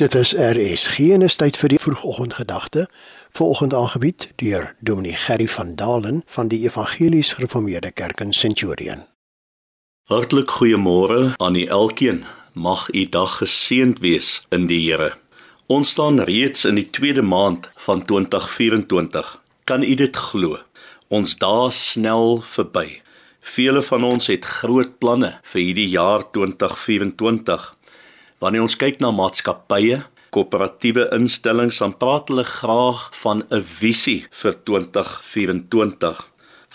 Dit is RSG en is tyd vir die vroegoggendgedagte. Vanoggend aangebied deur Dominee Gerry van Dalen van die Evangelies Gereformeerde Kerk in Centurion. Hartlik goeiemôre aan u elkeen. Mag u dag geseënd wees in die Here. Ons staan reeds in die tweede maand van 2024. Kan u dit glo? Ons dae snel verby. Vele van ons het groot planne vir hierdie jaar 2024. Wanneer ons kyk na maatskappye, koöperatiewe instellings, dan praat hulle graag van 'n visie vir 2024.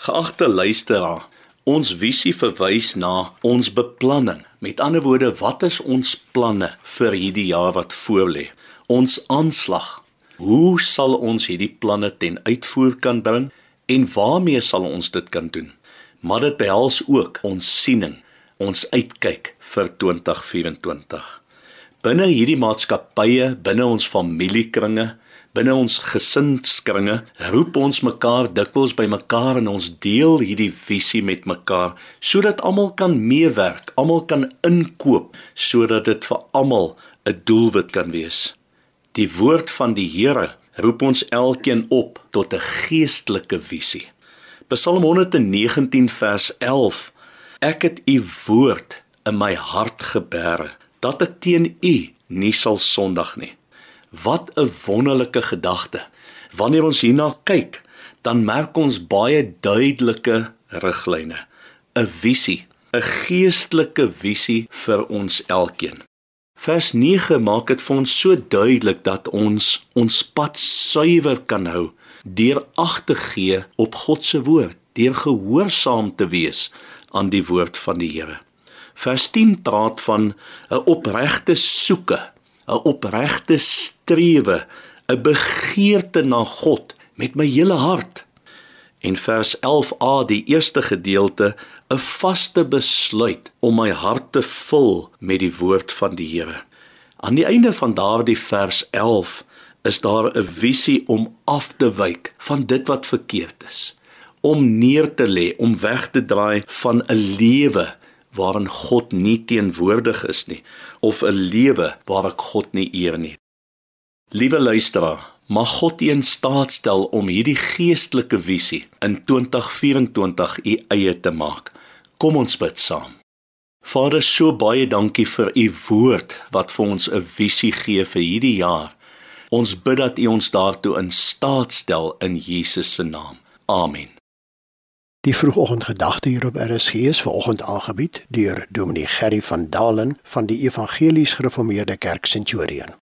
Geagte luisteraar, ons visie verwys na ons beplanning. Met ander woorde, wat is ons planne vir hierdie jaar wat voorlê? Ons aanslag. Hoe sal ons hierdie planne ten uitvoer kan bring en waarmee sal ons dit kan doen? Maar dit behels ook ons siening, ons uitkyk vir 2024 binne hierdie maatskappye, binne ons familiekringe, binne ons gesinskringe, roep ons mekaar dikwels by mekaar en ons deel hierdie visie met mekaar sodat almal kan meewerk, almal kan inkoop sodat dit vir almal 'n doelwit kan wees. Die woord van die Here roep ons elkeen op tot 'n geestelike visie. Psalm 119 vers 11 Ek het u woord in my hart geberg dat ek teen u nie sal sondig nie. Wat 'n wonderlike gedagte. Wanneer ons hierna kyk, dan merk ons baie duidelike riglyne, 'n visie, 'n geestelike visie vir ons elkeen. Vers 9 maak dit vir ons so duidelik dat ons ons pad suiwer kan hou deur ag te gee op God se woord, deur gehoorsaam te wees aan die woord van die Here. Vers 10 praat van 'n opregte soeke, 'n opregte strewe, 'n begeerte na God met my hele hart. En vers 11a, die eerste gedeelte, 'n vaste besluit om my hart te vul met die woord van die Here. Aan die einde van daardie vers 11 is daar 'n visie om af te wyk van dit wat verkeerd is om neer te lê, om weg te draai van 'n lewe waarin God nie teenwoordig is nie of 'n lewe waar ek God nie eer nie. Liewe luisteraar, mag God u in staat stel om hierdie geestelike visie in 2024 u eie te maak. Kom ons bid saam. Vader, so baie dankie vir u woord wat vir ons 'n visie gee vir hierdie jaar. Ons bid dat u ons daartoe in staat stel in Jesus se naam. Amen. Die vroegoggendgedagte hier op RSG is vanoggend aangebied deur Dominee Gerry van Dalen van die Evangelies Gereformeerde Kerk Centurion.